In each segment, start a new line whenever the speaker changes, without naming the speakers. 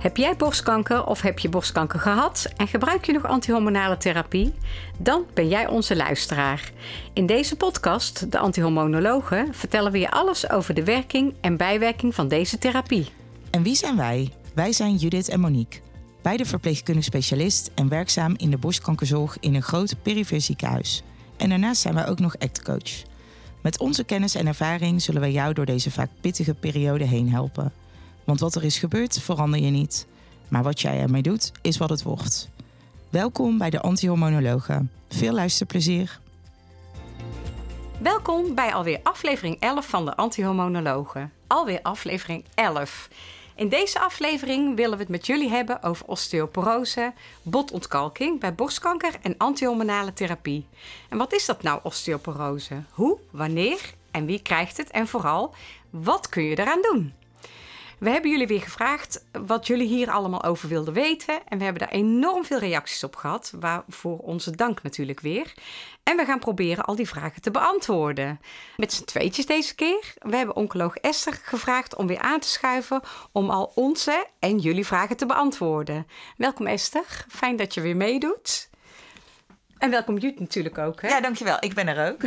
Heb jij borstkanker of heb je borstkanker gehad en gebruik je nog antihormonale therapie? Dan ben jij onze luisteraar. In deze podcast, De Antihormonologen, vertellen we je alles over de werking en bijwerking van deze therapie.
En wie zijn wij? Wij zijn Judith en Monique. Beide verpleegkundig specialist en werkzaam in de borstkankerzorg in een groot perifere ziekenhuis. En daarnaast zijn wij ook nog actcoach. Met onze kennis en ervaring zullen wij jou door deze vaak pittige periode heen helpen. Want wat er is gebeurd, verander je niet. Maar wat jij ermee doet, is wat het wordt. Welkom bij de Antihormonologen. Veel luisterplezier.
Welkom bij alweer aflevering 11 van de Antihormonologen. Alweer aflevering 11. In deze aflevering willen we het met jullie hebben over osteoporose, botontkalking bij borstkanker en antihormonale therapie. En wat is dat nou, osteoporose? Hoe, wanneer en wie krijgt het? En vooral, wat kun je eraan doen? We hebben jullie weer gevraagd wat jullie hier allemaal over wilden weten. En we hebben daar enorm veel reacties op gehad. Waarvoor onze dank natuurlijk weer. En we gaan proberen al die vragen te beantwoorden. Met z'n tweetjes deze keer. We hebben oncoloog Esther gevraagd om weer aan te schuiven. Om al onze en jullie vragen te beantwoorden. Welkom Esther. Fijn dat je weer meedoet. En welkom Jut natuurlijk ook. Hè?
Ja, dankjewel. Ik ben er ook.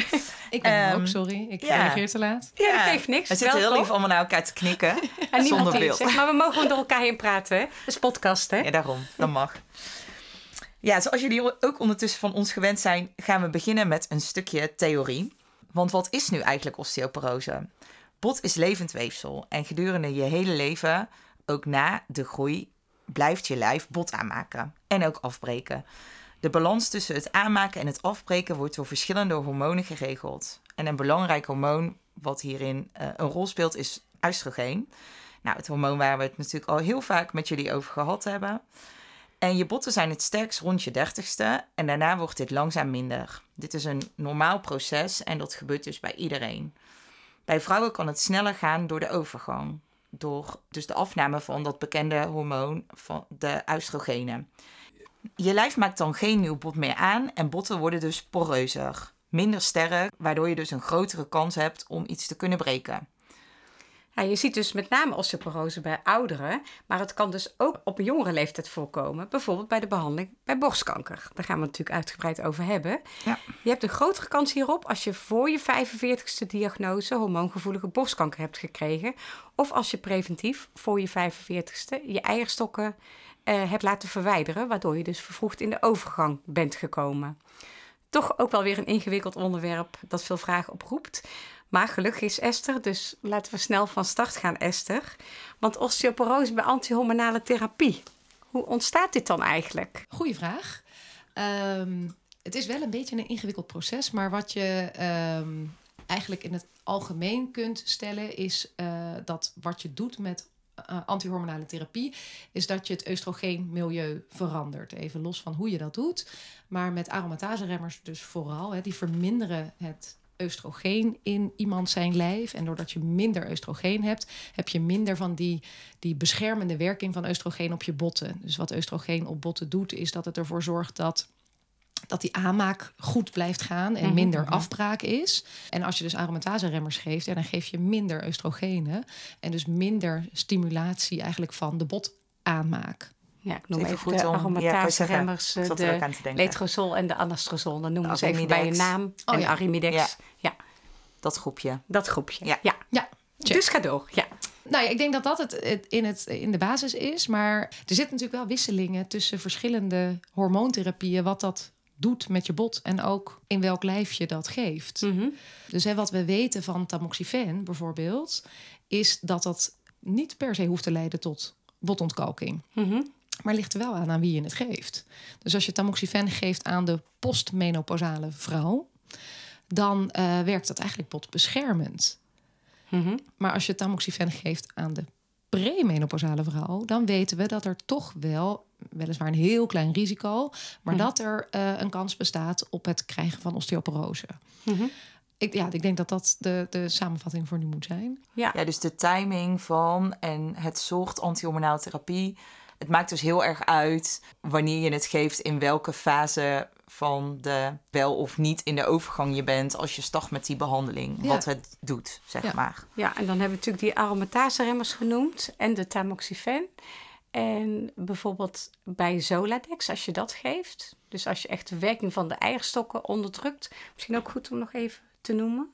ik ben er ook,
Ehm,
sorry. Ik
ja.
reageer te laat.
Ja, dat geeft niks.
We zitten heel lief allemaal naar elkaar te knikken.
En niemand
zonder beeld.
zegt, maar we mogen gewoon door elkaar heen praten. Hè? Dat is podcast, hè?
Ja, daarom. Dat mag. Ja, zoals jullie ook ondertussen van ons gewend zijn, gaan we beginnen met een stukje theorie. Want wat is nu eigenlijk osteoporose? Bot is levend weefsel en gedurende je hele leven, ook na de groei, blijft je lijf bot aanmaken en ook afbreken. De balans tussen het aanmaken en het afbreken wordt door verschillende hormonen geregeld. En een belangrijk hormoon wat hierin eh, een rol speelt is oestrogeen. Nou, het hormoon waar we het natuurlijk al heel vaak met jullie over gehad hebben. En je botten zijn het sterkst rond je dertigste en daarna wordt dit langzaam minder. Dit is een normaal proces en dat gebeurt dus bij iedereen. Bij vrouwen kan het sneller gaan door de overgang. Door dus de afname van dat bekende hormoon van de oestrogenen. Je lijf maakt dan geen nieuw bot meer aan en botten worden dus poreuzer. Minder sterk, waardoor je dus een grotere kans hebt om iets te kunnen breken.
Ja, je ziet dus met name osteoporose bij ouderen, maar het kan dus ook op een jongere leeftijd voorkomen. Bijvoorbeeld bij de behandeling bij borstkanker. Daar gaan we het natuurlijk uitgebreid over hebben.
Ja.
Je hebt een grotere kans hierop als je voor je 45ste diagnose hormoongevoelige borstkanker hebt gekregen. Of als je preventief voor je 45ste je eierstokken eh, hebt laten verwijderen, waardoor je dus vervroegd in de overgang bent gekomen. Toch ook wel weer een ingewikkeld onderwerp dat veel vragen oproept. Maar gelukkig is Esther, dus laten we snel van start gaan, Esther. Want osteoporose bij antihormonale therapie. Hoe ontstaat dit dan eigenlijk?
Goeie vraag. Ehm, het is wel een beetje een ingewikkeld proces, maar wat je ehm, eigenlijk in het algemeen kunt stellen is eh, dat wat je doet met eh, antihormonale therapie, is dat je het oestrogeenmilieu verandert. Even los van hoe je dat doet. Maar met aromatase-remmers dus vooral, hè, die verminderen het oestrogeen in iemand zijn lijf. En doordat je minder oestrogeen hebt, heb je minder van die, die beschermende werking van oestrogeen op je botten. Dus wat oestrogeen op botten doet, is dat het ervoor zorgt dat dat die aanmaak goed blijft gaan en
Mhm,
minder
mhm.
afbraak is. En als je dus aromatase-remmers geeft, ja, dan geef je minder oestrogenen en dus minder stimulatie eigenlijk van de botaanmaak.
Ja, ik noem
Even
even,
goed
de
ja,
aromatase-remmers,
ik
eh, de
aan te denken.
letrozol en de anastrozol. Dan noemen we ze even bij je naam.
Oh
en
ja.
Arimidex.
Ja.
Ja.
Dat groepje.
dat groepje.
Ja.
ja.
Ja, check.
Dus ga door. Ja.
Nou ja, ik denk dat dat het, het in, het in de basis is. Maar er zitten natuurlijk wel wisselingen tussen verschillende hormoontherapieën. Wat dat doet met je bot en ook in welk lijf je dat geeft.
Mhm.
Dus hè, wat we weten van tamoxifen bijvoorbeeld, is dat dat niet per se hoeft te leiden tot botontkalking.
Mhm.
Maar ligt er wel aan aan wie je het geeft. Dus als je tamoxifen geeft aan de postmenopausale vrouw, dan eh, werkt dat eigenlijk botbeschermend.
Mhm.
Maar als je tamoxifen geeft aan de premenopausale vrouw, dan weten we dat er toch wel, weliswaar een heel klein risico, maar
Mhm.
dat er eh, een kans bestaat op het krijgen van osteoporose.
Mhm.
Ik, ja, ik denk dat dat de, de samenvatting voor nu moet zijn.
Ja.
Ja, dus de timing van en het soort antihormonale therapie. Het maakt dus heel erg uit wanneer je het geeft, in welke fase van de wel of niet in de overgang je bent als je start met die behandeling.
Ja.
Wat het doet, zeg
Ja.
maar.
Ja, en dan hebben we natuurlijk die aromatase-remmers genoemd en de tamoxifen. En bijvoorbeeld bij Zoladex, als je dat geeft. Dus als je echt de werking van de eierstokken onderdrukt. Misschien ook goed om nog even te noemen.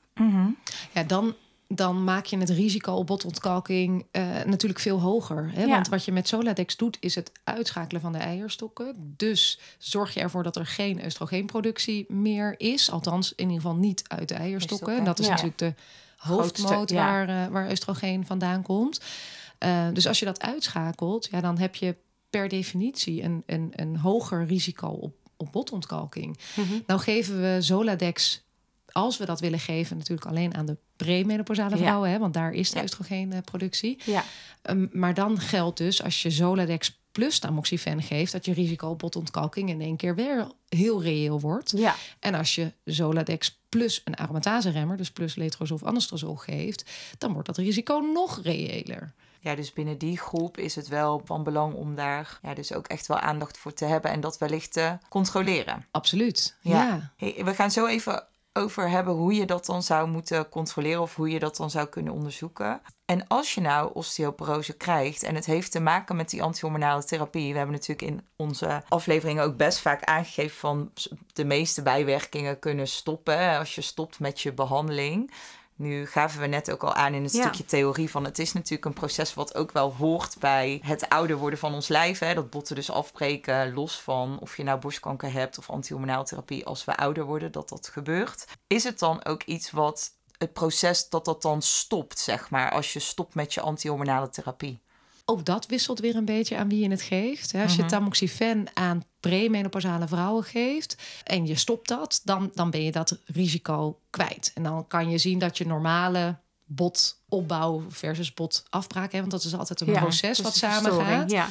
Ja, dan, dan maak je het risico op botontkalking eh, natuurlijk veel hoger. Hè?
Ja.
Want wat je met Soladex doet, is het uitschakelen van de eierstokken. Dus zorg je ervoor dat er geen oestrogeenproductie meer is. Althans, in ieder geval niet uit de eierstokken. En dat is
Ja.
natuurlijk de
Grootste,
hoofdmoot
ja.
waar, eh, waar oestrogeen vandaan komt. Eh, dus als je dat uitschakelt, ja, dan heb je per definitie een, een, een hoger risico op, op botontkalking. Nou geven we Zoladex, als we dat willen geven, natuurlijk alleen aan de premenopausale
Ja.
vrouwen, hè, want daar is de
Ja.
oestrogeenproductie.
Ja,
Um, maar dan geldt dus, als je Zoladex plus tamoxifen geeft, dat je risico op botontkalking in één keer weer heel reëel wordt.
ja.
En als je Zoladex plus een aromatase-remmer, dus plus letrozol of anastrozol geeft, dan wordt dat risico nog reëler.
Ja, dus binnen die groep is het wel van belang om daar ja, dus ook echt wel aandacht voor te hebben en dat wellicht te controleren.
Absoluut.
Ja.
ja.
Hey, we gaan zo even over hebben hoe je dat dan zou moeten controleren of hoe je dat dan zou kunnen onderzoeken. En als je nou osteoporose krijgt en het heeft te maken met die antihormonale therapie, we hebben natuurlijk in onze afleveringen ook best vaak aangegeven van de meeste bijwerkingen kunnen stoppen als je stopt met je behandeling. Nu gaven we net ook al aan in het
Ja.
stukje theorie van het is natuurlijk een proces wat ook wel hoort bij het ouder worden van ons lijf. Hè? Dat botten dus afbreken, los van of je nou borstkanker hebt of antihormonale therapie als we ouder worden, dat dat gebeurt. Is het dan ook iets wat het proces dat dat dan stopt, zeg maar, als je stopt met je antihormonale therapie?
Ook dat wisselt weer een beetje aan wie je het geeft. Als je tamoxifen aan premenopausale vrouwen geeft en je stopt dat, dan, dan ben je dat risico kwijt. En dan kan je zien dat je normale botopbouw versus botafbraak, hè, want dat is altijd een
Ja,
proces wat
de
samen
verstoring,
gaat.
Ja.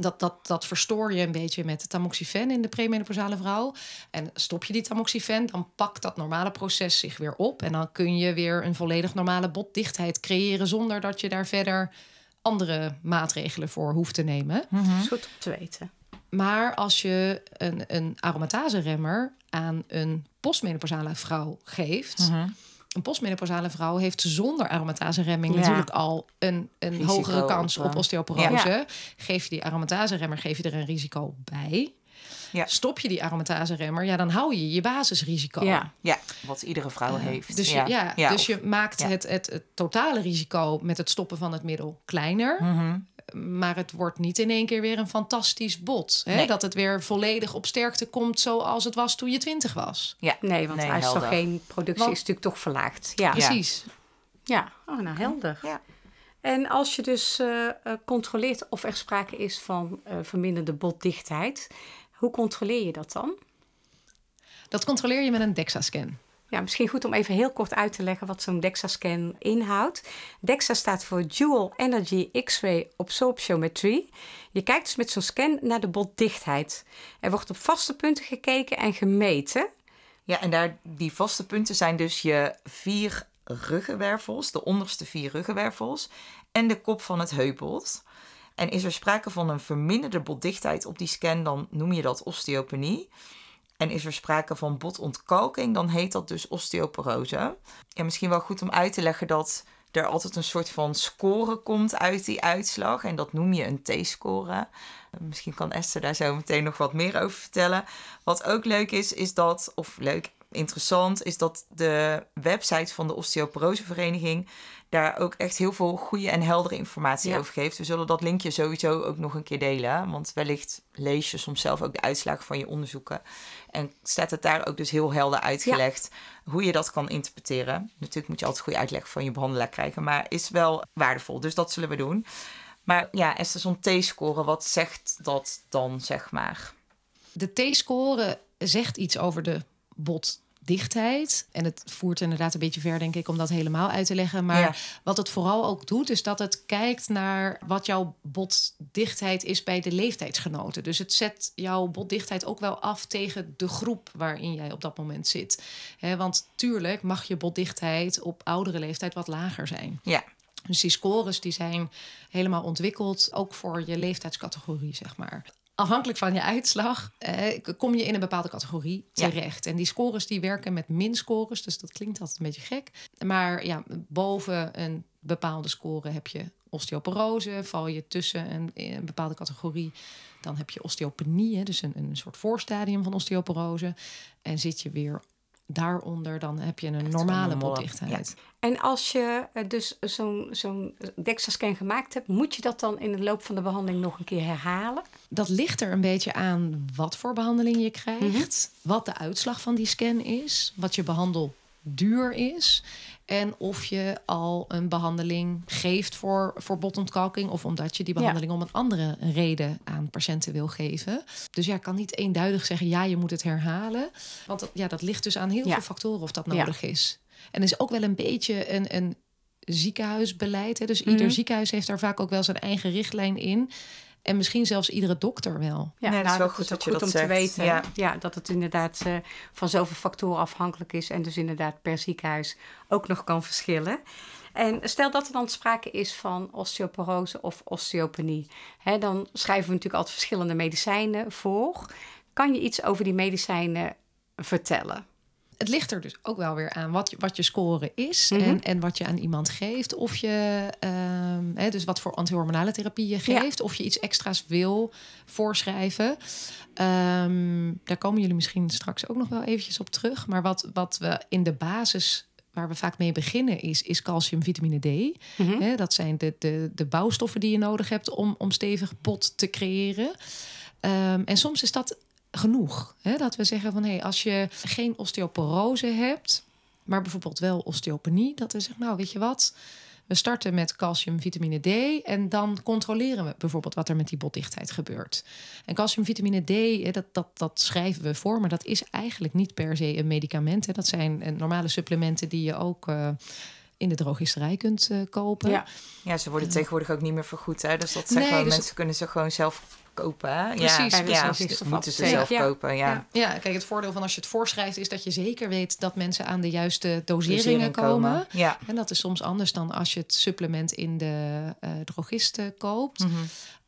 Dat, dat, dat verstoor je een beetje met tamoxifen in de premenopausale vrouw. En stop je die tamoxifen, dan pakt dat normale proces zich weer op. En dan kun je weer een volledig normale botdichtheid creëren... zonder dat je daar verder andere maatregelen voor hoeft te nemen.
Dat is goed om te weten.
Maar als je een, een aromatase-remmer aan een postmenopausale vrouw geeft... Een postmenopausale vrouw heeft zonder aromatase-remming
Ja.
natuurlijk al een, een
Risico
hogere kans
op,
op,
eh,
osteoporose.
ja.
Geef je die aromatase-remmer, geef je er een risico bij.
Ja.
Stop je die aromatase-remmer, ja, dan hou je je basisrisico.
Ja.
Ja, wat iedere vrouw heeft.
Dus, je, ja, dus
of-
je maakt het, het, het totale risico met het stoppen van het middel kleiner.
Mhm.
Maar het wordt niet in één keer weer een fantastisch bot. Hè?
Nee.
Dat het weer volledig op sterkte komt zoals het was toen je twintig was.
Ja,
Nee, want
Nee, helder.
oestrogeenproductie
Want-
is natuurlijk toch verlaagd. Ja. ja.
Precies.
Oh, nou helder.
Ja.
En als je dus eh, eh, controleert of er sprake is van eh, verminderde botdichtheid, hoe controleer je dat dan?
Dat controleer je met een DEXA-scan.
Ja, misschien goed om even heel kort uit te leggen wat zo'n DEXA-scan inhoudt. DEXA staat voor Dual Energy X-ray Absorptiometry. Je kijkt dus met zo'n scan naar de botdichtheid. Er wordt op vaste punten gekeken en gemeten.
Ja, en daar, die vaste punten zijn dus je vier ruggenwervels, de onderste vier ruggenwervels en de kop van het heupbot. En is er sprake van een verminderde botdichtheid op die scan, dan noem je dat osteopenie. En is er sprake van botontkalking, dan heet dat dus osteoporose. Ja, misschien wel goed om uit te leggen dat er altijd een soort van score komt uit die uitslag. En dat noem je een T-score. Misschien kan Esther daar zo meteen nog wat meer over vertellen. Wat ook leuk is, is dat, of leuk, interessant, is dat de website van de Osteoporosevereniging daar ook echt heel veel goede en heldere informatie
Ja.
over geeft. We zullen dat linkje sowieso ook nog een keer delen. Want wellicht lees je soms zelf ook de uitslagen van je onderzoeken. En staat het daar ook dus heel helder uitgelegd hoe je dat kan interpreteren. Natuurlijk moet je altijd goede uitleg van je behandelaar krijgen, maar is wel waardevol. Dus dat zullen we doen. Maar ja, Esther, zo'n T-score, wat zegt dat dan, zeg maar?
De T-score zegt iets over de botdichtheid. En het voert inderdaad een beetje ver, denk ik, om dat helemaal uit te leggen. Maar
Ja.
wat het vooral ook doet, is dat het kijkt naar wat jouw botdichtheid is bij de leeftijdsgenoten. Dus het zet jouw botdichtheid ook wel af tegen de groep waarin jij op dat moment zit. Want tuurlijk mag je botdichtheid op oudere leeftijd wat lager zijn.
Ja,
Dus die scores die zijn helemaal ontwikkeld, ook voor je leeftijdscategorie, zeg maar. Afhankelijk van je uitslag eh, kom je in een bepaalde categorie
Ja.
terecht. En die scores die werken met min-scores, dus dat klinkt altijd een beetje gek. Maar ja, boven een bepaalde score heb je osteoporose. Val je tussen een, een bepaalde categorie, dan heb je osteopenie, dus een, een soort voorstadium van osteoporose. En zit je weer daaronder, dan heb je een normale botdichtheid.
En als je eh, dus zo'n zo'n DEXA-scan gemaakt hebt, moet je dat dan in de loop van de behandeling nog een keer herhalen?
Dat ligt er een beetje aan wat voor behandeling je krijgt,
Mhm.
wat de uitslag van die scan is, wat je behandelduur is en of je al een behandeling geeft voor, voor botontkalking of omdat je die
Ja.
behandeling om een andere reden aan patiënten wil geven. Dus ja, ik kan niet eenduidig zeggen ja, je moet het herhalen, want dat, ja, dat ligt dus aan heel
Ja.
veel factoren of dat
Ja.
nodig is. En is ook wel een beetje een, een ziekenhuisbeleid. Hè? Dus ieder
Mhm.
ziekenhuis heeft daar vaak ook wel zijn eigen richtlijn in. En misschien zelfs iedere dokter wel.
Ja,
Nee, dat is
nou,
wel
dat
goed
is
dat
ook
je
goed
dat
om te weten.
Ja.
Ja. dat het inderdaad eh, van zoveel factoren afhankelijk is en dus inderdaad per ziekenhuis ook nog kan verschillen. En stel dat er dan sprake is van osteoporose of osteopenie, hè, dan schrijven we natuurlijk altijd verschillende medicijnen voor. Kan je iets over die medicijnen vertellen?
Het ligt er dus ook wel weer aan wat je, wat je score is
Mhm.
en, en wat je aan iemand geeft. Of je, ehm, hè, dus wat voor antihormonale therapie je
Ja.
geeft. Of je iets extra's wil voorschrijven. Ehm, daar komen jullie misschien straks ook nog wel eventjes op terug. Maar wat, wat we in de basis, waar we vaak mee beginnen, is, is calcium, vitamine D.
Mhm.
Hè, dat zijn de, de, de bouwstoffen die je nodig hebt om, om stevig pot te creëren. Ehm, en soms is dat genoeg. Hè? Dat we zeggen van hé, als je geen osteoporose hebt, maar bijvoorbeeld wel osteopenie, dat we zeggen, nou weet je wat, we starten met calcium, vitamine D en dan controleren we bijvoorbeeld wat er met die botdichtheid gebeurt. En calcium, vitamine D, dat, dat, dat schrijven we voor, maar dat is eigenlijk niet per se een medicament. Hè. Dat zijn eh, normale supplementen die je ook eh, in de drogisterij kunt eh, kopen.
Ja.
Ja, ze worden tegenwoordig ook niet meer vergoed. Hè? Dus dat zeggen
Nee, dus-
mensen kunnen ze gewoon zelf kopen. Hè?
Precies,
ja,
precies.
ja, moeten ze zelf kopen. Ja.
Ja.
Kijk, het voordeel van als je het voorschrijft is dat je zeker weet dat mensen aan de juiste doseringen
Dosering
komen.
Ja.
En dat is soms anders dan als je het supplement in de eh drogist eh, koopt.
Mhm.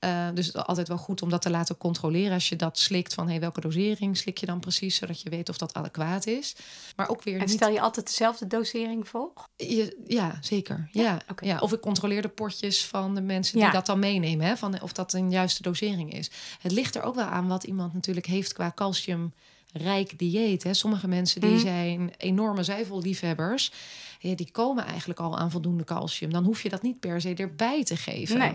Eh, dus het is altijd wel goed om dat te laten controleren als je dat slikt van hey, welke dosering slik je dan precies, zodat je weet of dat adequaat is. Maar ook weer
En stel je altijd dezelfde dosering voor?
Je, ja, zeker. Ja,
oké.
ja, of ik controleer de potjes van de mensen die
Ja.
dat dan meenemen, hè, van of dat een juiste dosering is. Het ligt er ook wel aan wat iemand natuurlijk heeft qua calciumrijk dieet. Hè. Sommige mensen die
Mhm.
zijn enorme zuivelliefhebbers. Ja, die komen eigenlijk al aan voldoende calcium. Dan hoef je dat niet per se erbij te geven.
Nee.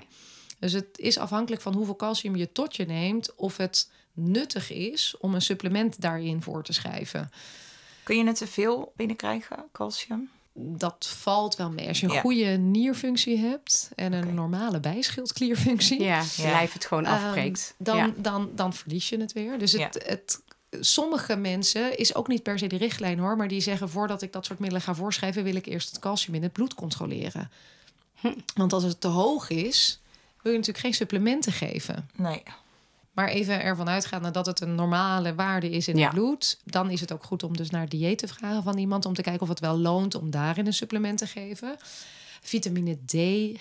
Dus het is afhankelijk van hoeveel calcium je tot je neemt, of het nuttig is om een supplement daarin voor te schrijven.
Kun je het te veel binnenkrijgen, calcium?
Dat valt wel mee. Als je een
Ja.
goede nierfunctie hebt en een normale bijschildklierfunctie,
Ja, je
Ja.
lijf het gewoon
ehm,
afbreekt.
dan,
Ja.
dan, dan verlies je het weer. Dus het,
Ja.
het, sommige mensen is ook niet per se de richtlijn hoor, maar die zeggen voordat ik dat soort middelen ga voorschrijven, wil ik eerst het calcium in het bloed controleren.
Hm.
Want als het te hoog is, wil je natuurlijk geen supplementen geven.
Nee.
Maar even ervan uitgaan dat het een normale waarde is in
Ja.
het bloed, dan is het ook goed om dus naar dieet te vragen van iemand om te kijken of het wel loont om daarin een supplement te geven. Vitamine D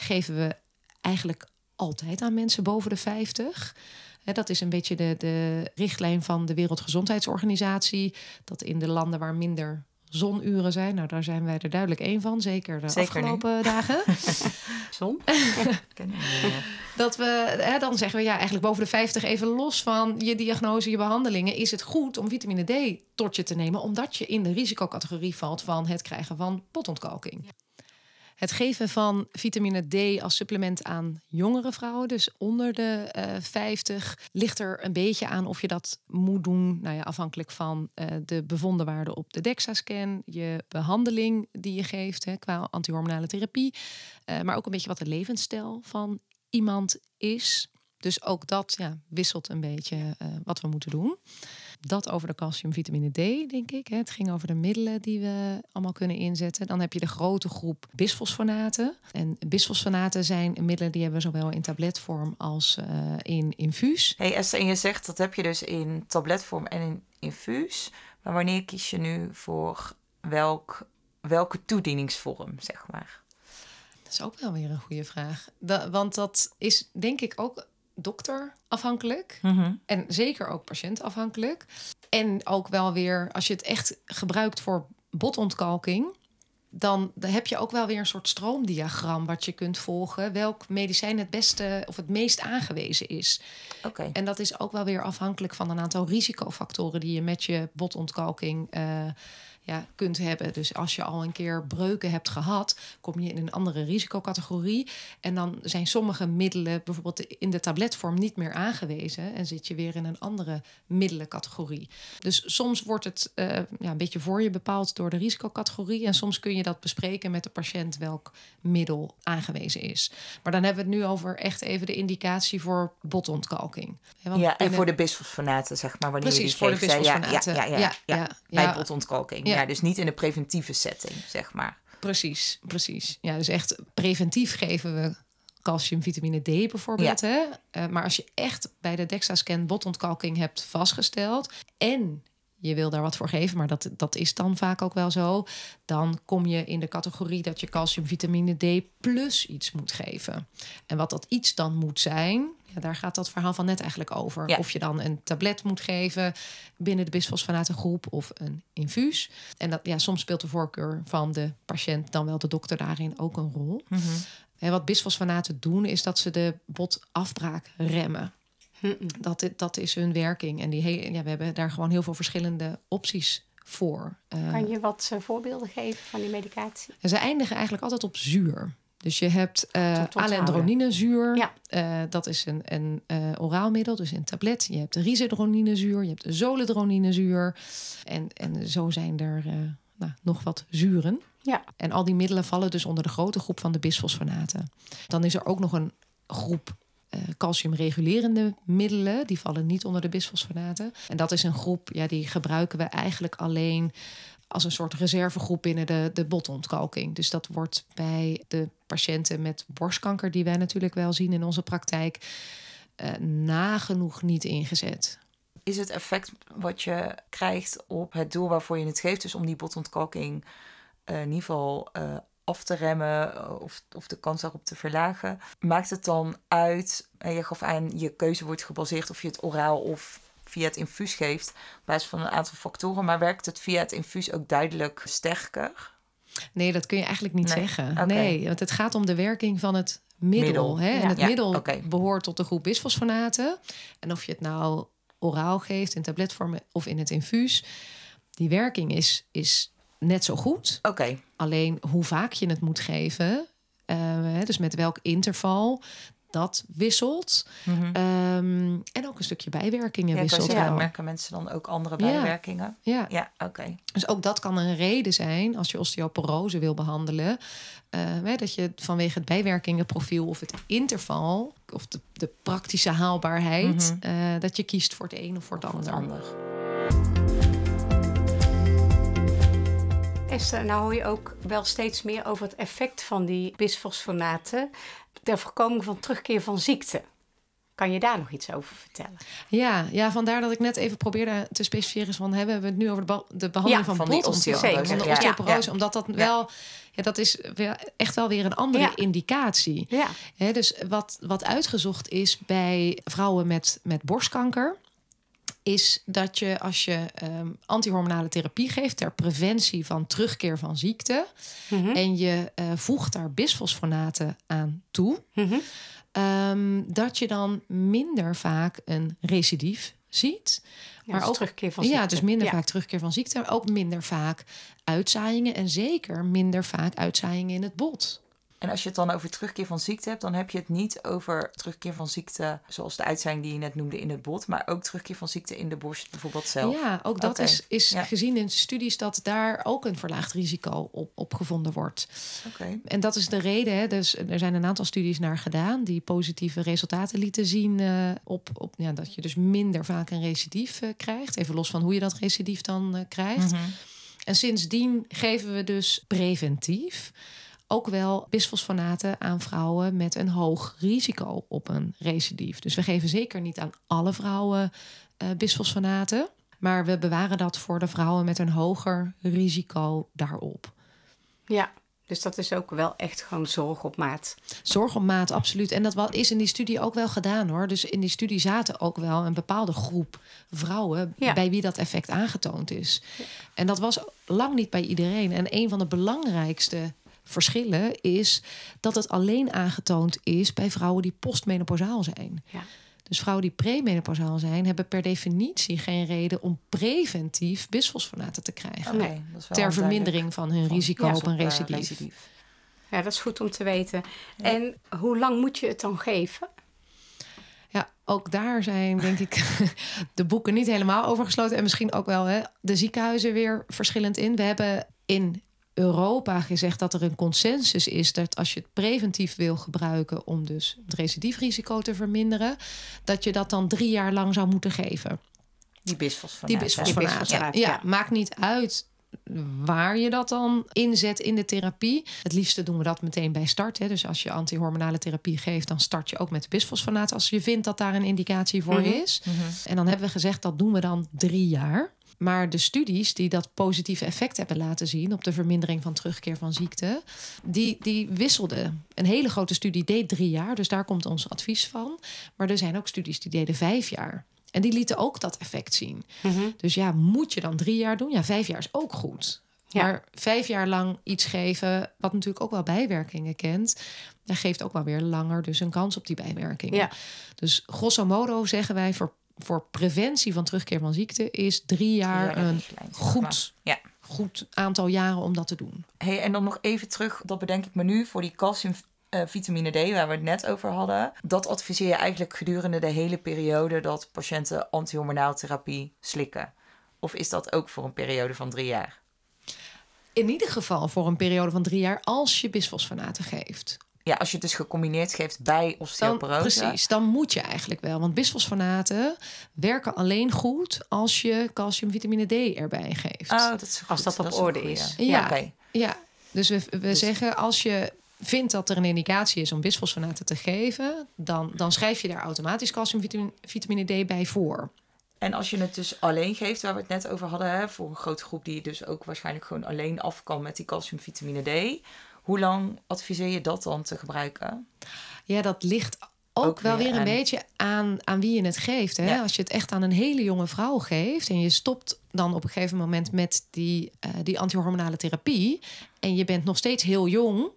geven we eigenlijk altijd aan mensen boven de 50. Hè, dat is een beetje de, de richtlijn van de Wereldgezondheidsorganisatie. Dat in de landen waar minder zonuren zijn, nou daar zijn wij er duidelijk één van, zeker de
Zeker nu.
afgelopen dagen.
Zon?
Dat we, hè, dan zeggen we ja, eigenlijk boven de 50 even los van je diagnose, je behandelingen, is het goed om vitamine D tot je te nemen, omdat je in de risicocategorie valt van het krijgen van potontkalking. Het geven van vitamine D als supplement aan jongere vrouwen, dus onder de eh 50, ligt er een beetje aan of je dat moet doen. Nou ja, afhankelijk van eh, de bevondenwaarde op de DEXA-scan, je behandeling die je geeft hè, qua antihormonale therapie, eh, maar ook een beetje wat de levensstijl van iemand is. Dus ook dat ja, wisselt een beetje wat we moeten doen. Dat over de calcium, vitamine D, denk ik. Het ging over de middelen die we allemaal kunnen inzetten. Dan heb je de grote groep bisfosfonaten. En bisfosfonaten zijn middelen die hebben we zowel in tabletvorm als eh, in infuus.
Hey Esther, en je zegt dat heb je dus in tabletvorm en in infuus. Maar wanneer kies je nu voor welk, welke toedieningsvorm, zeg maar?
Dat is ook wel weer een goede vraag. Da- want dat is denk ik ook dokterafhankelijk.
Mhm.
En zeker ook patiëntafhankelijk. En ook wel weer, als je het echt gebruikt voor botontkalking, dan heb je ook wel weer een soort stroomdiagram wat je kunt volgen. Welk medicijn het beste of het meest aangewezen is.
Oké.
En dat is ook wel weer afhankelijk van een aantal risicofactoren die je met je botontkalking eh, ja, kunt hebben. Dus als je al een keer breuken hebt gehad, kom je in een andere risicocategorie. En dan zijn sommige middelen bijvoorbeeld in de tabletvorm niet meer aangewezen. En zit je weer in een andere middelencategorie. Dus soms wordt het eh, ja, een beetje voor je bepaald door de risicocategorie. En soms kun je dat bespreken met de patiënt welk middel aangewezen is. Maar dan hebben we het nu over echt even de indicatie voor botontkalking. Want
Ja, en
binnen-
voor de bisfosfonaten, zeg maar, wanneer
Precies,
je
voor
die
de?
Ja,
bisfosfonaten.
Ja, ja, ja,
Ja,
ja,
ja,
Bij botontkalking.
Ja.
Dus niet in de preventieve setting, zeg maar.
Precies, precies. Ja, dus echt preventief geven we calcium, vitamine D bijvoorbeeld. Hè? Eh, maar als je echt bij de DEXA-scan botontkalking hebt vastgesteld... en je wil daar wat voor geven, maar dat, dat is dan vaak ook wel zo... dan kom je in de categorie dat je calcium, vitamine D plus iets moet geven. En wat dat iets dan moet zijn... Ja, daar gaat dat verhaal van net eigenlijk over.
Ja.
Of je dan een tablet moet geven binnen de bisfosfonatengroep of een infuus. En dat, ja, soms speelt de voorkeur van de patiënt, dan wel de dokter daarin ook een rol. En wat bisfosfonaten doen, is dat ze de botafbraak remmen. Dat, dat is hun werking. En die ja, we hebben daar gewoon heel veel verschillende opties voor. Eh,
Kan je wat eh, voorbeelden geven van die medicatie?
en ze eindigen eigenlijk altijd op zuur. Dus je hebt
onthouden.
alendroninezuur.
Ja.
Dat is een, een eh, oraalmiddel, dus een tablet. Je hebt de risedroninezuur, je hebt de zoledroninezuur. En, en zo zijn er nou, nog wat zuren.
Ja.
En al die middelen vallen dus onder de grote groep van de bisfosfonaten. Dan is er ook nog een groep eh, calciumregulerende middelen. Die vallen niet onder de bisfosfonaten. En dat is een groep, ja, die gebruiken we eigenlijk alleen als een soort reservegroep binnen de, de botontkalking. Dus dat wordt bij de patiënten met borstkanker, die wij natuurlijk wel zien in onze praktijk, eh, nagenoeg niet ingezet.
Is het effect wat je krijgt op het doel waarvoor je het geeft, dus om die botontkalking eh, in ieder geval af te remmen eh, of, of de kans daarop te verlagen, maakt het dan uit, en je gaf aan, je keuze wordt gebaseerd of je het oraal of via het infuus geeft, op basis van een aantal factoren, maar werkt het via het infuus ook duidelijk sterker?
Nee, dat kun je eigenlijk niet
Nee,
zeggen. Nee, want het gaat om de werking van het middel.
Middel,
Hè?
ja.
En het
Ja,
middel behoort tot de groep bisfosfonaten. En of je het nou oraal geeft, in tabletvorm of in het infuus, die werking is, is net zo goed.
Oké,
Alleen hoe vaak je het moet geven, eh, dus met welk interval, dat wisselt. Ehm, en ook een stukje bijwerkingen
Mhm. ja,
wisselt wel.
merken mensen dan ook andere
Ja.
bijwerkingen?
Ja.
Ja, oké.
Dus ook dat kan een reden zijn als je osteoporose wil behandelen. eh, dat je vanwege het bijwerkingenprofiel of het interval of de, de praktische haalbaarheid, eh, dat je kiest voor het een of voor het
Of wat
ander.
ander.
Esther, nou hoor je ook wel steeds meer over het effect van die bisfosfonaten ter voorkoming van terugkeer van ziekte. Kan je daar nog iets over vertellen?
Ja, ja, vandaar dat ik net even probeerde te specificeren van hè, we hebben het nu over de, behandeling
Ja,
van,
van
osteoporose.
van de
Ja, ja,
osteoporose,
ja.
omdat dat wel, ja, dat is echt wel weer een andere indicatie.
Ja.
Hè, dus wat, wat uitgezocht is bij vrouwen met, met borstkanker, is dat je als je ehm, antihormonale therapie geeft ter preventie van terugkeer van ziekte
Mhm.
en je eh, voegt daar bisfosfonaten aan toe,
Mhm.
ehm, dat je dan minder vaak een recidief ziet.
Ja,
Maar
dus
ook-
terugkeer van ziekte.
Ja, dus minder
Ja.
vaak terugkeer van ziekte, maar ook minder vaak uitzaaiingen en zeker minder vaak uitzaaiingen in het bot.
En als je het dan over terugkeer van ziekte hebt, dan heb je het niet over terugkeer van ziekte zoals de uitzending die je net noemde in het bot, maar ook terugkeer van ziekte in de borst bijvoorbeeld zelf.
Ja, ook dat is, is
ja.
gezien in studies dat daar ook een verlaagd risico op, op gevonden wordt.
Oké.
En dat is de reden. Hè, dus er zijn een aantal studies naar gedaan die positieve resultaten lieten zien eh, op, op ja, dat je dus minder vaak een recidief eh, krijgt. Even los van hoe je dat recidief dan eh, krijgt.
Mhm.
En sindsdien geven we dus preventief ook wel bisfosfonaten aan vrouwen met een hoog risico op een recidief. Dus we geven zeker niet aan alle vrouwen eh bisfosfonaten, maar we bewaren dat voor de vrouwen met een hoger risico daarop.
Ja, Dus dat is ook wel echt gewoon zorg op maat.
Zorg op maat, absoluut. En dat is in die studie ook wel gedaan hoor. Dus in die studie zaten ook wel een bepaalde groep vrouwen
Ja.
bij wie dat effect aangetoond is. En dat was lang niet bij iedereen. En een van de belangrijkste verschillen is dat het alleen aangetoond is bij vrouwen die postmenopausaal zijn.
Ja.
Dus vrouwen die premenopausaal zijn, hebben per definitie geen reden om preventief bisfosfonaten te krijgen.
Is wel
Ter vermindering van hun
Van-
risico
ja,
op een
eh,
recidief.
ja, dat is goed om te weten. En hoe lang moet je het dan geven?
Ja, ook daar zijn denk ik de boeken niet helemaal over gesloten. En misschien ook wel hè, de ziekenhuizen weer verschillend in. We hebben in Europa gezegd dat er een consensus is dat als je het preventief wil gebruiken om dus het recidiefrisico te verminderen, dat je dat dan drie jaar lang zou moeten geven.
Die bisfosfonaat.
Die bisfosfonaat. ja,
ja.
maakt niet uit waar je dat dan inzet in de therapie. Het liefste doen we dat meteen bij start. Hè. Dus als je antihormonale therapie geeft, dan start je ook met de bisfosfonaat als je vindt dat daar een indicatie voor
Mhm.
is. En dan hebben we gezegd dat doen we dan drie jaar. Maar de studies die dat positieve effect hebben laten zien op de vermindering van terugkeer van ziekte, die, die wisselden. Een hele grote studie deed drie jaar, dus daar komt ons advies van. Maar er zijn ook studies die deden vijf jaar. En die lieten ook dat effect zien. Dus ja, moet je dan drie jaar doen? Ja, vijf jaar is ook goed.
Ja.
Maar vijf jaar lang iets geven, wat natuurlijk ook wel bijwerkingen kent, dat geeft ook wel weer langer dus een kans op die bijwerkingen.
Ja.
Dus grosso modo zeggen wij voor, voor preventie van terugkeer van ziekte is drie jaar
Drie jaar de
een goed,
Ja.
goed aantal jaren om dat te doen.
Hey, en dan nog even terug, dat bedenk ik me nu voor die calcium eh, vitamine D, waar we het net over hadden. Dat adviseer je eigenlijk gedurende de hele periode dat patiënten antihormonaal therapie slikken. Of is dat ook voor een periode van drie jaar?
In ieder geval voor een periode van drie jaar als je bisfosfonaten geeft.
Ja, als je het dus gecombineerd geeft bij
Dan,
osteoporose.
precies, dan moet je eigenlijk wel. Want bisfosfonaten werken alleen goed als je calciumvitamine D erbij geeft.
Oh, dat is
Als
goed.
dat op
is
orde is.
Ja.
Oké.
Ja, dus we, we
Dus-
zeggen als je vindt dat er een indicatie is om bisfosfonaten te geven, dan, dan schrijf je daar automatisch calciumvitamine vitamine D bij voor.
En als je het dus alleen geeft, waar we het net over hadden, hè, voor een grote groep die dus ook waarschijnlijk gewoon alleen af kan met die calciumvitamine D, hoe lang adviseer je dat dan te gebruiken?
Ja, dat ligt ook,
Ook
wel
weer
weer een beetje aan, aan wie je het geeft. Hè?
Ja.
Als je het echt aan een hele jonge vrouw geeft en je stopt dan op een gegeven moment met die, eh, die antihormonale therapie en je bent nog steeds heel jong,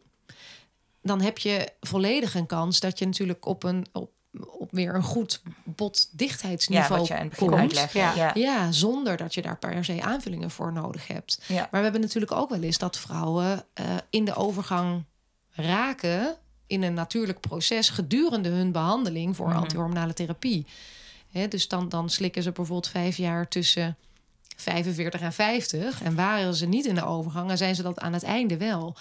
dan heb je volledig een kans dat je natuurlijk op een op, op weer een goed
Ja,
botdichtheidsniveau
wat je aan het begin
komt.
Ja.
Ja.
Ja, zonder dat je daar per se aanvullingen voor nodig hebt.
Ja.
Maar we hebben natuurlijk ook wel eens dat vrouwen eh, in de overgang raken in een natuurlijk proces gedurende hun behandeling voor
Mhm.
antihormonale therapie. Hè, dus dan, dan slikken ze bijvoorbeeld vijf jaar tussen 45 en 50 en waren ze niet in de overgang en zijn ze dat aan het einde wel.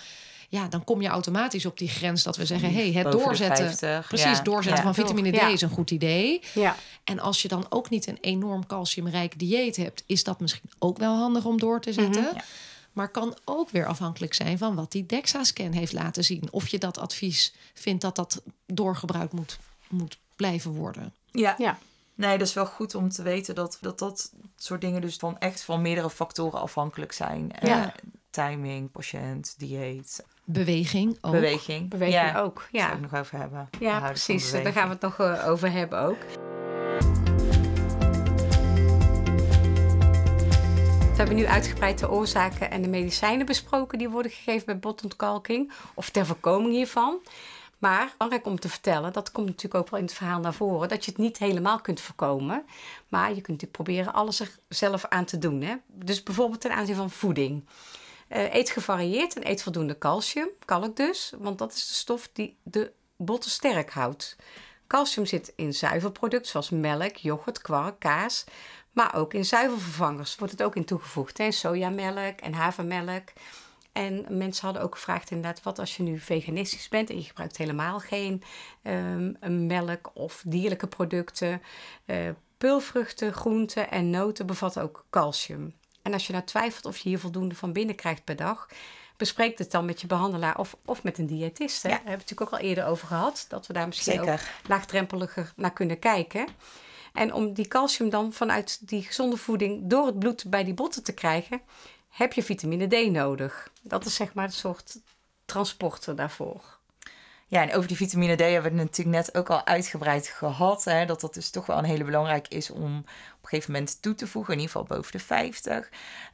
Ja, dan kom je automatisch op die grens dat we zeggen: hey, het
Boven
doorzetten.
50,
Precies,
ja.
doorzetten
Ja.
van vitamine D
Ja.
is een goed idee.
Ja,
En als je dan ook niet een enorm calciumrijk dieet hebt, is dat misschien ook wel handig om door te zetten.
Mhm. Ja.
Maar kan ook weer afhankelijk zijn van wat die DEXA-scan heeft laten zien. Of je dat advies vindt dat dat doorgebruikt moet, moet blijven worden.
Ja.
ja.
Nee, dat is wel goed om te weten dat dat, dat soort dingen dus van echt van meerdere factoren afhankelijk zijn. Eh,
Ja.
Timing, patiënt, dieet,
Beweging ook.
beweging.
beweging
ja.
ook.
Daar
Ja,
zou ik nog over hebben. We
ja precies. Daar gaan we het nog eh, over hebben ook. We hebben nu uitgebreid de oorzaken en de medicijnen besproken die worden gegeven bij botontkalking of ter voorkoming hiervan. Maar belangrijk om te vertellen, dat komt natuurlijk ook wel in het verhaal naar voren, dat je het niet helemaal kunt voorkomen. Maar je kunt natuurlijk proberen alles er zelf aan te doen. Hè? Dus bijvoorbeeld ten aanzien van voeding. Eh, eet gevarieerd en eet voldoende calcium, kalk dus, want dat is de stof die de botten sterk houdt. Calcium zit in zuivelproducten zoals melk, yoghurt, kwark, kaas, maar ook in zuivelvervangers wordt het ook in toegevoegd. Hè? Sojamelk en havermelk. En mensen hadden ook gevraagd inderdaad, wat als je nu veganistisch bent en je gebruikt helemaal geen ehm, melk of dierlijke producten. Eh, pulvruchten, groenten en noten bevatten ook calcium. En als je nou twijfelt of je hier voldoende van binnen krijgt per dag, bespreek het dan met je behandelaar of, of met een diëtist. Hè?
Ja.
Daar hebben we het natuurlijk ook al eerder over gehad, dat we daar misschien ook laagdrempeliger naar kunnen kijken. En om die calcium dan vanuit die gezonde voeding door het bloed bij die botten te krijgen, heb je vitamine D nodig. Dat is zeg maar een soort transporter daarvoor.
Ja, en over die vitamine D hebben we het natuurlijk net ook al uitgebreid gehad. Hè, dat dat dus toch wel een hele belangrijk is om op een gegeven moment toe te voegen. In ieder geval boven de 50.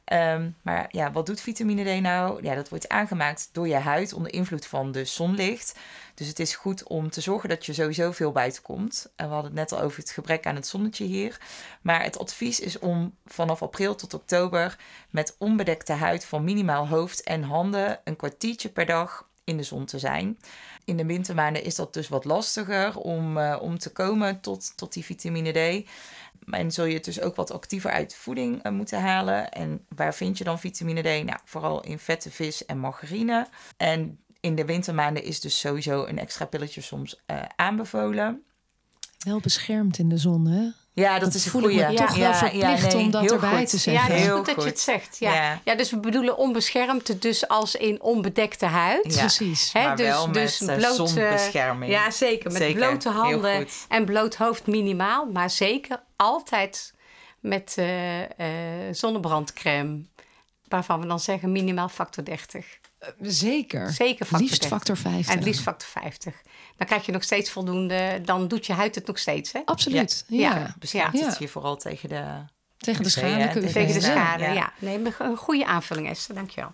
Ehm, maar ja, wat doet vitamine D nou? Ja, dat wordt aangemaakt door je huid onder invloed van de zonlicht. Dus het is goed om te zorgen dat je sowieso veel buiten komt. En we hadden het net al over het gebrek aan het zonnetje hier. Maar het advies is om vanaf april tot oktober met onbedekte huid van minimaal hoofd en handen een kwartiertje per dag in de zon te zijn. In de wintermaanden is dat dus wat lastiger om, uh, om te komen tot, tot die vitamine D. En zul je het dus ook wat actiever uit voeding uh, moeten halen. En waar vind je dan vitamine D? Nou, vooral in vette vis en margarine. En in de wintermaanden is dus sowieso een extra pilletje soms uh, aanbevolen.
Wel beschermd in de zon, hè?
Ja, dat, is een goede.
Ja, toch wel verplicht
nee,
om dat erbij
goed.
te zeggen.
Ja, het is
Heel
goed dat je het zegt. Ja.
Ja.
Ja. dus we bedoelen onbeschermd, dus als in onbedekte huid.
Ja.
Precies.
Hè,
maar
dus,
wel
dus
met eh,
bloot,
zonbescherming.
Ja, zeker. Met
Zeker,
blote handen en bloot hoofd minimaal. Maar zeker altijd met eh, eh, zonnebrandcrème. Waarvan we dan zeggen minimaal factor 30.
Zeker.
Zeker factor
Liefst
30.
factor 50.
En het liefst factor 50. Dan krijg je nog steeds voldoende. Dan doet je huid het nog steeds. Hè?
Absoluut. Ja.
Ja.
Beschermt
Ja.
het je vooral tegen de...
Tegen de schade.
Tegen
de schade.
Ja.
Ja. Nee, een goede aanvulling, Esther. Dankjewel.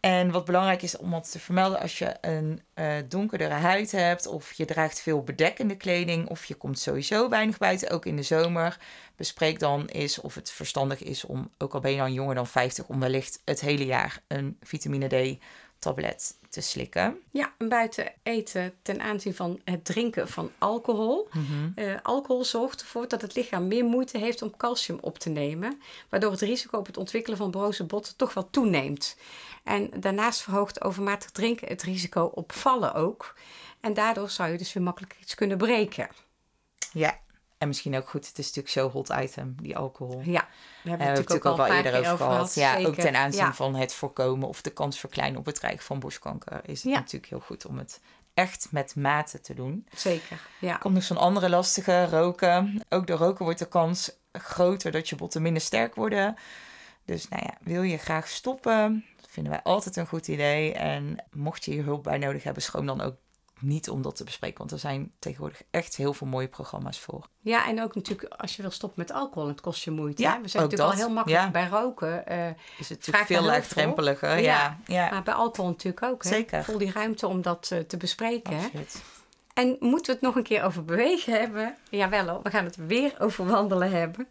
En wat belangrijk is om wat te vermelden als je een eh, donkerdere huid hebt of je draagt veel bedekkende kleding of je komt sowieso weinig buiten, ook in de zomer, bespreek dan eens of het verstandig is om, ook al ben je dan jonger dan 50, om wellicht het hele jaar een vitamine D tablet te slikken.
Ja, en buiten eten ten aanzien van het drinken van alcohol. Eh, alcohol zorgt ervoor dat het lichaam meer moeite heeft om calcium op te nemen, waardoor het risico op het ontwikkelen van broze botten toch wel toeneemt. En daarnaast verhoogt overmatig drinken het risico op vallen ook. En daardoor zou je dus weer makkelijk iets kunnen breken.
Ja, en misschien ook goed, het is natuurlijk zo hot item, die alcohol.
Ja, daar
Daar
hebben
we het natuurlijk ook al
paar
eerder over gehad. Ja, ook ten aanzien
Ja.
van het voorkomen of de kans verkleinen op het krijgen van borstkanker is het
Ja.
natuurlijk heel goed om het echt met mate te doen.
Zeker, ja.
Komt nog zo'n andere lastige, roken. Ook door roken wordt de kans groter dat je botten minder sterk worden. Dus nou ja, wil je graag stoppen? Vinden wij altijd een goed idee. En mocht je hier hulp bij nodig hebben, schroom dan ook niet om dat te bespreken. Want er zijn tegenwoordig echt heel veel mooie programma's voor.
Ja, en ook natuurlijk als je wil stoppen met alcohol, het kost je moeite.
Ja,
hè? We zijn
ook
natuurlijk
dat.
al heel makkelijk
Ja.
bij roken. eh,
Is het natuurlijk veel laagdrempeliger.
veel.
Ja, ja,
Maar bij alcohol natuurlijk ook. Hè?
Zeker.
Voel die ruimte om dat eh, te bespreken. Hè? En moeten we het nog een keer over bewegen hebben? Jawel hoor, we gaan het weer over wandelen hebben.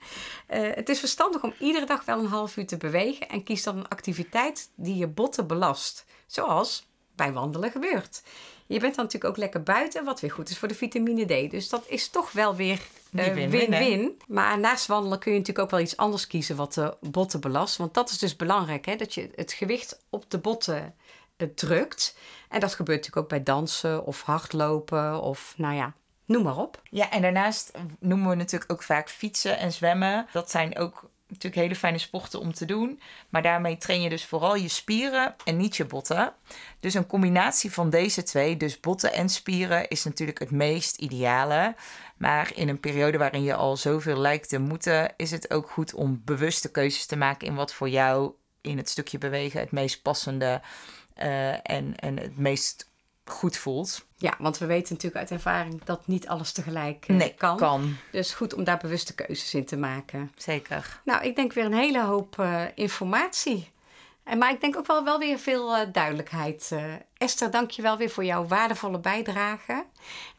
Eh, het is verstandig om iedere dag wel een half uur te bewegen. En kies dan een activiteit die je botten belast. Zoals bij wandelen gebeurt. Je bent dan natuurlijk ook lekker buiten, wat weer goed is voor de vitamine D. Dus dat is toch wel weer eh,
win-win.
Maar naast wandelen kun je natuurlijk ook wel iets anders kiezen wat de botten belast. Want dat is dus belangrijk, hè? dat je het gewicht op de botten eh, drukt. En dat gebeurt natuurlijk ook bij dansen of hardlopen of nou ja, noem maar op.
Ja, en daarnaast noemen we natuurlijk ook vaak fietsen en zwemmen. Dat zijn ook natuurlijk hele fijne sporten om te doen. Maar daarmee train je dus vooral je spieren en niet je botten. Dus een combinatie van deze twee, dus botten en spieren, is natuurlijk het meest ideale. Maar in een periode waarin je al zoveel lijkt te moeten, is het ook goed om bewuste keuzes te maken in wat voor jou in het stukje bewegen het meest passende eh, en, en het meest goed voelt.
Ja, want we weten natuurlijk uit ervaring dat niet alles tegelijk eh,
Nee,
kan.
kan.
Dus goed om daar bewuste keuzes in te maken.
Zeker.
Nou, ik denk weer een hele hoop eh, informatie. En, maar ik denk ook wel, wel weer veel duidelijkheid. Esther, dank je wel weer voor jouw waardevolle bijdrage.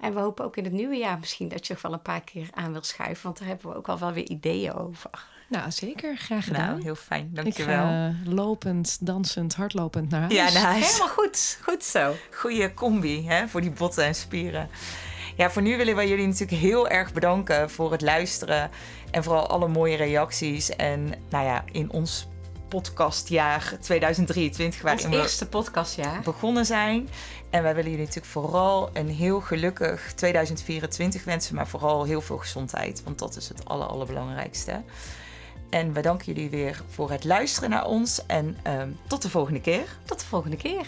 En we hopen ook in het nieuwe jaar misschien dat je nog wel een paar keer aan wil schuiven. Want daar hebben we ook al wel weer ideeën over.
Nou, zeker. Graag gedaan.
Nou, heel fijn.
ik
Dankjewel.
ga lopend, dansend, hardlopend naar huis.
Ja, naar huis.
Helemaal goed. Goed zo.
Goeie combi hè, voor die botten en spieren. Ja, voor nu willen wij jullie natuurlijk heel erg bedanken voor het luisteren. En vooral alle mooie reacties. En nou ja, in ons podcastjaar 2023,
Ons
waarin we
eerste podcastjaar.
begonnen zijn. En wij willen jullie natuurlijk vooral een heel gelukkig 2024 wensen. Maar vooral heel veel gezondheid. Want dat is het aller, allerbelangrijkste. En we danken jullie weer voor het luisteren naar ons. En ehm, tot de volgende keer.
Tot de volgende keer.